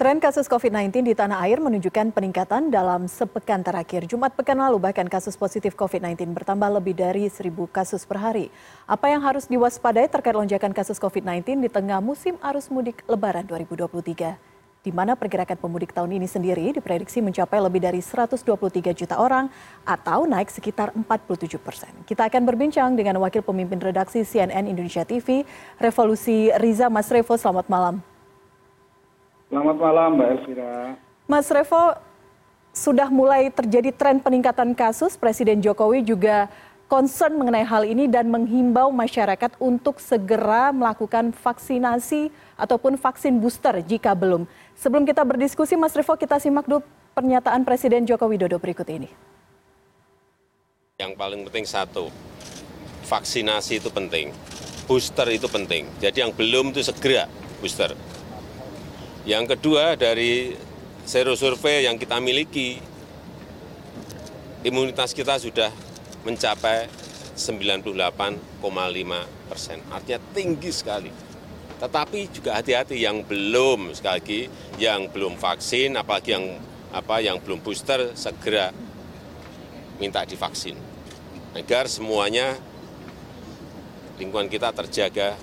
Tren kasus COVID-19 di tanah air menunjukkan peningkatan dalam sepekan terakhir. Jumat pekan lalu bahkan kasus positif COVID-19 bertambah lebih dari 1.000 kasus per hari. Apa yang harus diwaspadai terkait lonjakan kasus COVID-19 di tengah musim arus mudik lebaran 2023? Di mana pergerakan pemudik tahun ini sendiri diprediksi mencapai lebih dari 123 juta orang atau naik sekitar 47 persen. Kita akan berbincang dengan Wakil Pemimpin Redaksi CNN Indonesia TV, Revolusi Riza Mas Revo. Selamat malam. Selamat malam Mbak Elvira. Mas Revo, sudah mulai terjadi tren peningkatan kasus. Presiden Jokowi juga concern mengenai hal ini dan menghimbau masyarakat untuk segera melakukan vaksinasi ataupun vaksin booster jika belum. Sebelum kita berdiskusi, Mas Revo, kita simak dulu pernyataan Presiden Joko Widodo berikut ini. Yang paling penting satu, vaksinasi itu penting, booster itu penting. Jadi yang belum itu segera booster yang kedua dari sero survei yang kita miliki imunitas kita sudah mencapai 98,5 persen. Artinya tinggi sekali. Tetapi juga hati-hati yang belum sekali lagi yang belum vaksin apalagi yang apa yang belum booster segera minta divaksin. Agar semuanya lingkungan kita terjaga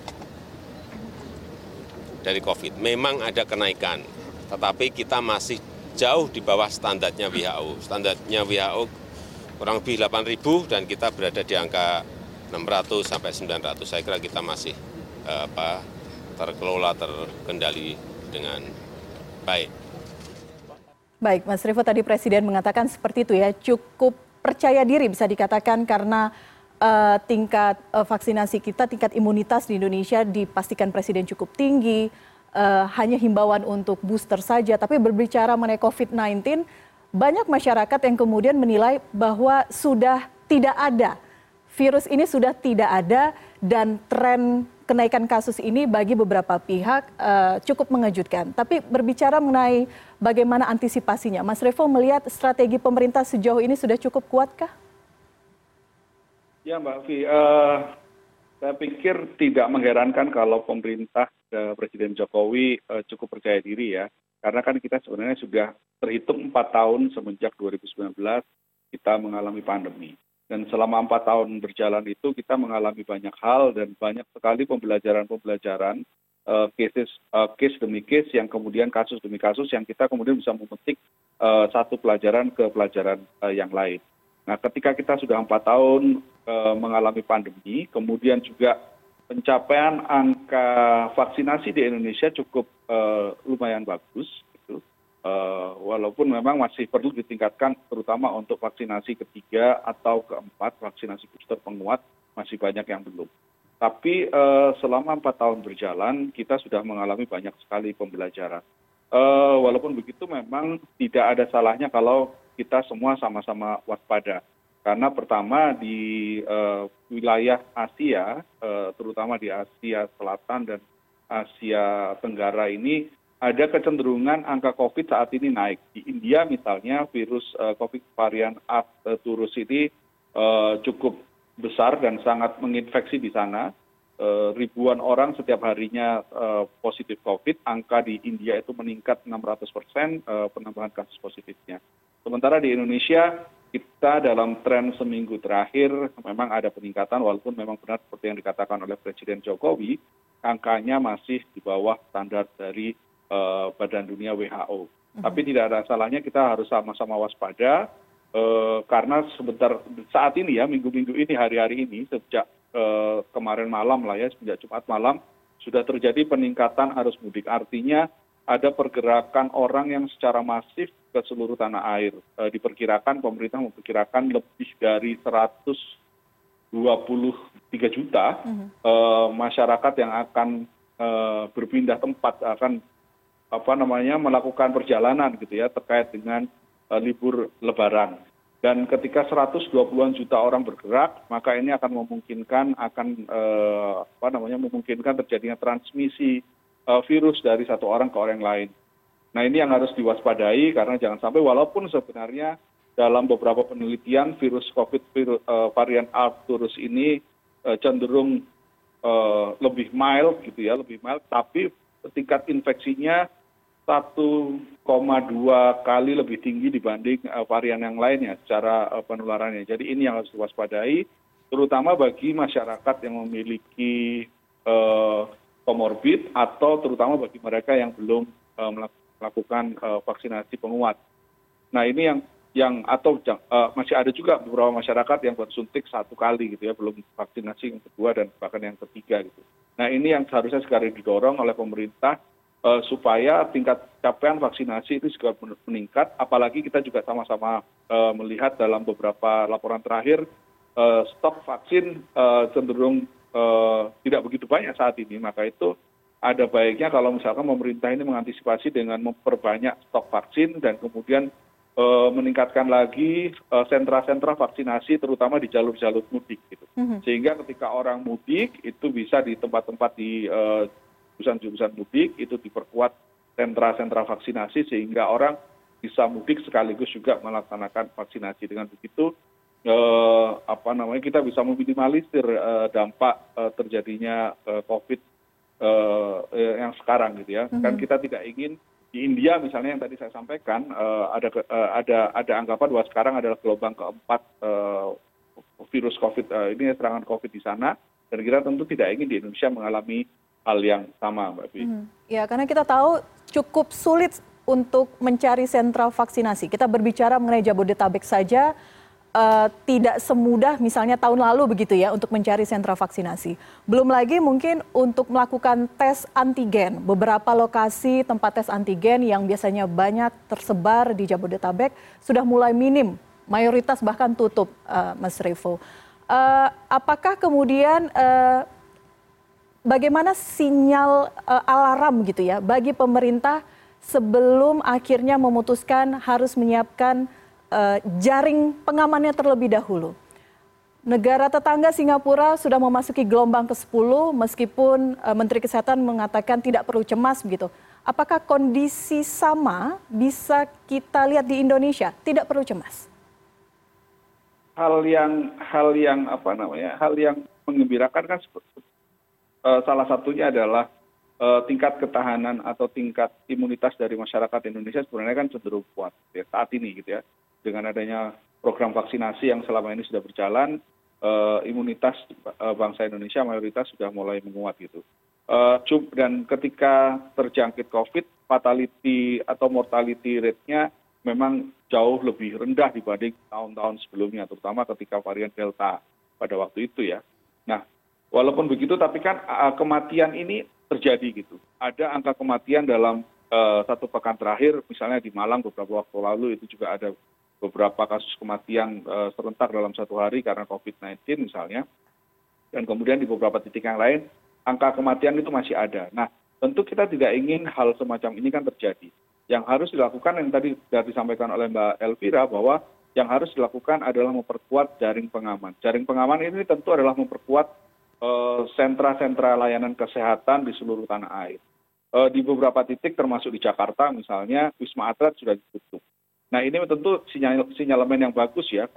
dari COVID. Memang ada kenaikan, tetapi kita masih jauh di bawah standarnya WHO. Standarnya WHO kurang lebih 8.000 dan kita berada di angka 600 sampai 900. Saya kira kita masih eh, apa, terkelola, terkendali dengan baik. Baik, Mas Revo tadi Presiden mengatakan seperti itu ya, cukup percaya diri bisa dikatakan karena uh, tingkat uh, vaksinasi kita, tingkat imunitas di Indonesia dipastikan Presiden cukup tinggi, uh, hanya himbauan untuk booster saja. Tapi berbicara mengenai COVID-19, banyak masyarakat yang kemudian menilai bahwa sudah tidak ada virus ini sudah tidak ada dan tren kenaikan kasus ini bagi beberapa pihak uh, cukup mengejutkan. Tapi berbicara mengenai bagaimana antisipasinya, Mas Revo melihat strategi pemerintah sejauh ini sudah cukup kuatkah? Ya Mbak Vi, uh, saya pikir tidak mengherankan kalau pemerintah uh, Presiden Jokowi uh, cukup percaya diri ya. Karena kan kita sebenarnya sudah terhitung empat tahun semenjak 2019 kita mengalami pandemi. Dan selama empat tahun berjalan itu kita mengalami banyak hal dan banyak sekali pembelajaran-pembelajaran uh, cases, uh, case demi case yang kemudian kasus demi kasus yang kita kemudian bisa memetik uh, satu pelajaran ke pelajaran uh, yang lain. Nah, ketika kita sudah empat tahun Eh, mengalami pandemi kemudian juga pencapaian angka vaksinasi di Indonesia cukup uh, lumayan bagus gitu. Uh, walaupun memang masih perlu ditingkatkan terutama untuk vaksinasi ketiga atau keempat vaksinasi booster penguat masih banyak yang belum. Tapi selama empat tahun berjalan kita sudah mengalami banyak sekali pembelajaran. Walaupun begitu memang tidak ada salahnya kalau kita semua sama-sama waspada karena pertama di uh, wilayah Asia, uh, terutama di Asia Selatan dan Asia Tenggara ini ada kecenderungan angka COVID saat ini naik. Di India misalnya virus uh, COVID varian Arcturus ini cukup besar dan sangat menginfeksi di sana. Ribuan orang setiap harinya positif COVID. Angka di India itu meningkat 600 persen penambahan kasus positifnya. Sementara di Indonesia kita dalam tren seminggu terakhir memang ada peningkatan walaupun memang benar seperti yang dikatakan oleh Presiden Jokowi, angkanya masih di bawah standar dari uh, Badan Dunia WHO. Hmm. Tapi tidak ada salahnya kita harus sama-sama waspada uh, karena sebentar saat ini ya minggu-minggu ini hari-hari ini sejak uh, kemarin malam lah ya sejak Jumat malam sudah terjadi peningkatan arus mudik. Artinya ada pergerakan orang yang secara masif ke seluruh tanah air. E, diperkirakan pemerintah memperkirakan lebih dari 123 juta e, masyarakat yang akan e, berpindah tempat akan apa namanya melakukan perjalanan gitu ya terkait dengan e, libur lebaran. Dan ketika 120-an juta orang bergerak, maka ini akan memungkinkan akan e, apa namanya memungkinkan terjadinya transmisi virus dari satu orang ke orang lain. Nah ini yang harus diwaspadai karena jangan sampai walaupun sebenarnya dalam beberapa penelitian virus COVID uh, varian Arcturus ini uh, cenderung uh, lebih mild gitu ya, lebih mild, tapi tingkat infeksinya satu dua kali lebih tinggi dibanding varian yang lainnya secara penularannya. Jadi ini yang harus diwaspadai, terutama bagi masyarakat yang memiliki comorbid atau terutama bagi mereka yang belum melakukan vaksinasi penguat. Nah ini yang yang atau masih ada juga beberapa masyarakat yang baru suntik satu kali gitu ya, belum vaksinasi yang kedua dan bahkan yang ketiga gitu. Nah ini yang seharusnya sekarang didorong oleh pemerintah supaya tingkat capaian vaksinasi itu juga meningkat, apalagi kita juga sama-sama melihat dalam beberapa laporan terakhir stok vaksin cenderung tidak begitu banyak saat ini, maka itu ada baiknya kalau misalkan pemerintah ini mengantisipasi dengan memperbanyak stok vaksin dan kemudian meningkatkan lagi sentra sentra vaksinasi terutama di jalur jalur mudik gitu. Sehingga ketika orang mudik itu bisa di tempat tempat di jurusan jurusan mudik itu diperkuat sentra sentra vaksinasi sehingga orang bisa mudik sekaligus juga melaksanakan vaksinasi dengan begitu apa namanya kita bisa meminimalisir dampak terjadinya covid yang sekarang gitu ya kan kita tidak ingin di india misalnya yang tadi saya sampaikan ada ada ada anggapan bahwa sekarang adalah gelombang keempat virus covid ini serangan covid di sana dan kita tentu tidak ingin di indonesia mengalami hal yang sama mbak Fi. Ya karena kita tahu cukup sulit untuk mencari sentra vaksinasi. Kita berbicara mengenai Jabodetabek saja tidak semudah misalnya tahun lalu begitu ya untuk mencari sentra vaksinasi. Belum lagi mungkin untuk melakukan tes antigen. Beberapa lokasi tempat tes antigen yang biasanya banyak tersebar di Jabodetabek sudah mulai minim, mayoritas bahkan tutup, Mas Revo. Apakah kemudian bagaimana sinyal alarm gitu ya bagi pemerintah sebelum akhirnya memutuskan harus menyiapkan jaring pengamannya terlebih dahulu. Negara tetangga Singapura sudah memasuki gelombang ke-10 meskipun Menteri Kesehatan mengatakan tidak perlu cemas begitu. Apakah kondisi sama bisa kita lihat di Indonesia? Tidak perlu cemas. Hal yang hal yang apa namanya? Hal yang mengembirakan kan salah satunya adalah tingkat ketahanan atau tingkat imunitas dari masyarakat Indonesia sebenarnya kan cenderung kuat ya, saat ini gitu ya dengan adanya program vaksinasi yang selama ini sudah berjalan, imunitas bangsa Indonesia mayoritas sudah mulai menguat gitu. Dan ketika terjangkit COVID, fatality atau mortality rate-nya memang jauh lebih rendah dibanding tahun-tahun sebelumnya, terutama ketika varian Delta pada waktu itu ya. Nah, walaupun begitu, tapi kan kematian ini terjadi gitu. Ada angka kematian dalam satu pekan terakhir, misalnya di Malang beberapa waktu lalu itu juga ada beberapa kasus kematian serentak dalam satu hari karena covid sembilan belas misalnya. Dan kemudian di beberapa titik yang lain angka kematian itu masih ada. Nah tentu kita tidak ingin hal semacam ini kan terjadi. Yang harus dilakukan yang tadi sudah disampaikan oleh mbak elvira bahwa yang harus dilakukan adalah memperkuat jaring pengaman. Jaring pengaman ini tentu adalah memperkuat sentra sentra layanan kesehatan di seluruh tanah air. Di beberapa titik termasuk di jakarta misalnya wisma atlet sudah ditutup nah ini tentu sinyalemen yang bagus ya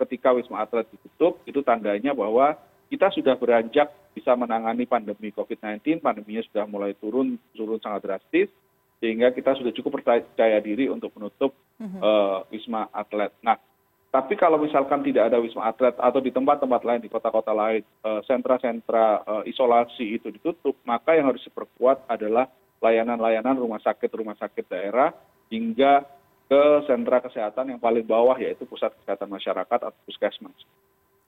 ketika wisma atlet ditutup itu tandanya bahwa kita sudah beranjak bisa menangani pandemi covid sembilan belas pandeminya sudah mulai turun turun sangat drastis sehingga kita sudah cukup percaya diri untuk menutup wisma atlet. Nah tapi kalau misalkan tidak ada wisma atlet atau di tempat tempat lain di kota kota lain sentra sentra isolasi itu ditutup maka yang harus diperkuat adalah layanan layanan rumah sakit rumah sakit daerah hingga ke sentra kesehatan yang paling bawah yaitu pusat kesehatan masyarakat atau puskesmas.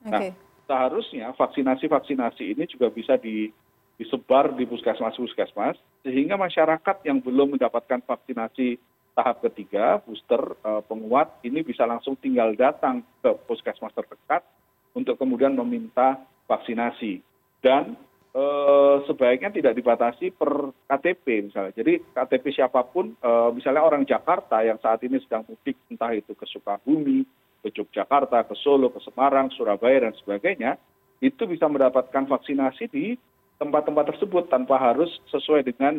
Nah, seharusnya vaksinasi vaksinasi ini juga bisa disebar di puskesmas puskesmas sehingga masyarakat yang belum mendapatkan vaksinasi tahap ketiga booster penguat ini bisa langsung tinggal datang ke puskesmas terdekat untuk kemudian meminta vaksinasi dan sebaiknya tidak dibatasi per ktp misalnya. Jadi ktp siapa pun misalnya orang jakarta yang saat ini sedang mudik entah itu ke sukabumi ke yogyakarta ke solo ke semarang surabaya dan sebagainya itu bisa mendapatkan vaksinasi di tempat tempat tersebut tanpa harus sesuai dengan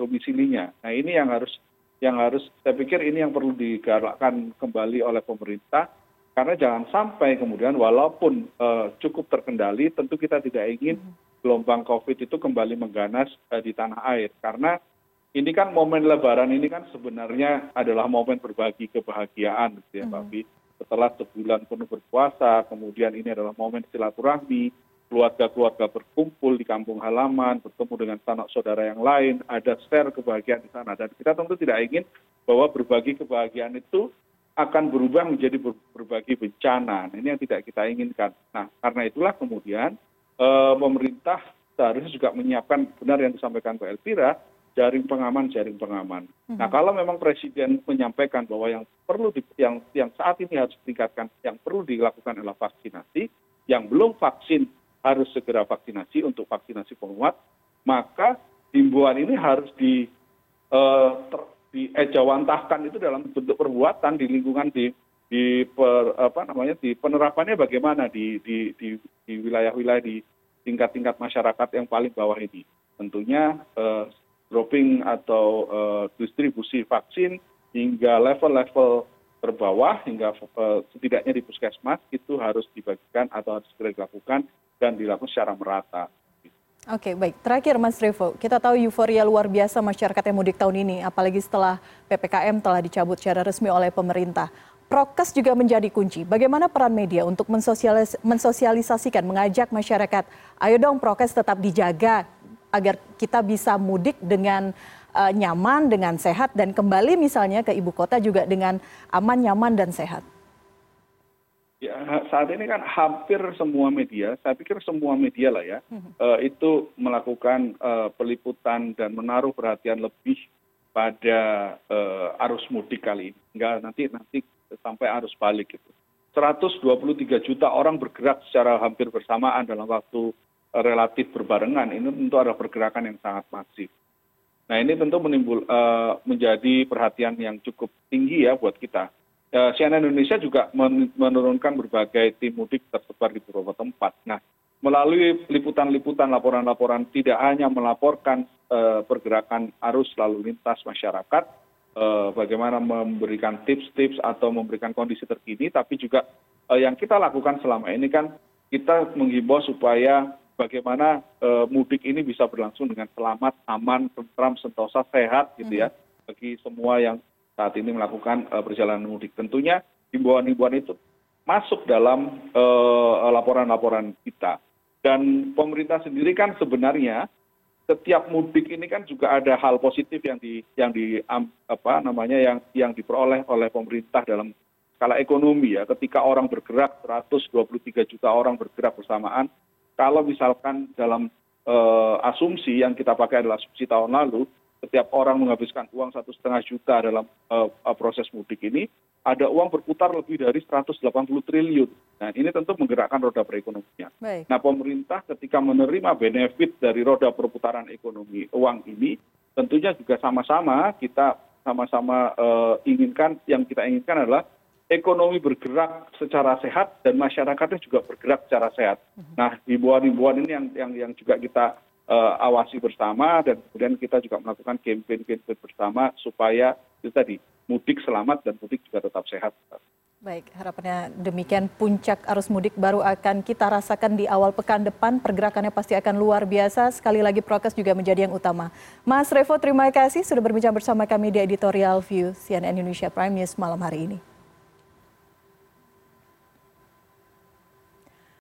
domisilinya. Nah ini yang harus yang harus saya pikir ini yang perlu digalakkan kembali oleh pemerintah. Karena jangan sampai kemudian walaupun cukup terkendali tentu kita tidak ingin gelombang covid itu kembali mengganas di tanah air karena ini kan momen lebaran ini kan sebenarnya adalah momen berbagi kebahagiaan gitu ya Pak Bi. Setelah sebulan penuh berpuasa, kemudian ini adalah momen silaturahmi, keluarga-keluarga berkumpul di kampung halaman, bertemu dengan sanak saudara yang lain, ada share kebahagiaan di sana. Dan kita tentu tidak ingin bahwa berbagi kebahagiaan itu akan berubah menjadi berbagi bencana. Nah, ini yang tidak kita inginkan. Nah, karena itulah kemudian eh, pemerintah seharusnya juga menyiapkan benar yang disampaikan Pak Elvira, jaring pengaman jaring pengaman. Nah kalau memang presiden menyampaikan bahwa yang perlu yang yang saat ini harus ditingkatkan yang perlu dilakukan adalah vaksinasi yang belum vaksin harus segera vaksinasi untuk vaksinasi penguat maka himbauan ini harus di uh, ter, diejawantahkan itu dalam bentuk perbuatan di lingkungan di di penerapannya bagaimana di di di, di wilayah-wilayah di tingkat-tingkat masyarakat yang paling bawah ini tentunya uh, dropping atau eh, distribusi vaksin hingga level level terbawah hingga eh, setidaknya di puskesmas itu harus dibagikan atau harus segera dilakukan dan dilakukan secara merata. Oke, baik. Terakhir, Mas Revo, kita tahu euforia luar biasa masyarakat yang mudik tahun ini, apalagi setelah PPKM telah dicabut secara resmi oleh pemerintah. Prokes juga menjadi kunci. Bagaimana peran media untuk mensosialis mensosialisasikan, mengajak masyarakat, ayo dong prokes tetap dijaga, agar kita bisa mudik dengan uh, nyaman, dengan sehat, dan kembali misalnya ke ibu kota juga dengan aman, nyaman, dan sehat? Ya, saat ini kan hampir semua media, saya pikir semua media lah ya, hmm. uh, itu melakukan uh, peliputan dan menaruh perhatian lebih pada uh, arus mudik kali ini. Enggak nanti nanti sampai arus balik gitu. 123 juta orang bergerak secara hampir bersamaan dalam waktu relatif berbarengan. Ini tentu ada pergerakan yang sangat masif. Nah ini tentu menimbul uh, menjadi perhatian yang cukup tinggi ya buat kita. Uh, CNN Indonesia juga men menurunkan berbagai tim mudik tersebar di beberapa tempat. Nah melalui liputan-liputan laporan-laporan tidak hanya melaporkan pergerakan arus lalu lintas masyarakat bagaimana memberikan tips-tips atau memberikan kondisi terkini tapi juga uh, yang kita lakukan selama ini kan kita menghimbau supaya bagaimana eh, mudik ini bisa berlangsung dengan selamat aman tentram sentosa sehat gitu ya hmm. bagi semua yang saat ini melakukan eh, perjalanan mudik tentunya himbauan himbauan itu masuk dalam eh, laporan laporan kita dan pemerintah sendiri kan sebenarnya setiap mudik ini kan juga ada hal positif yang di yang di apa namanya yang yang diperoleh oleh pemerintah dalam skala ekonomi ya. Ketika orang bergerak 123 juta orang bergerak bersamaan. Kalau misalkan dalam eh, asumsi yang kita pakai adalah asumsi tahun lalu setiap orang menghabiskan uang satu setengah juta dalam eh, proses mudik ini ada uang berputar lebih dari 180 triliun. Nah ini tentu menggerakkan roda perekonomian. Baik. Nah pemerintah ketika menerima benefit dari roda perputaran ekonomi uang ini tentunya juga sama-sama kita sama-sama uh, inginkan yang kita inginkan adalah ekonomi bergerak secara sehat dan masyarakatnya juga bergerak secara sehat. Mhm. Nah, himbauan-himbauan ini yang yang yang juga kita awasi bersama dan kemudian kita juga melakukan campaign-campaign bersama supaya itu tadi mudik selamat dan mudik juga tetap sehat. Baik, harapannya demikian puncak arus mudik baru akan kita rasakan di awal pekan depan. Pergerakannya pasti akan luar biasa. Sekali lagi prokes juga menjadi yang utama. Mas Revo, terima kasih sudah berbincang bersama kami di Editorial View CNN Indonesia Prime News malam hari ini.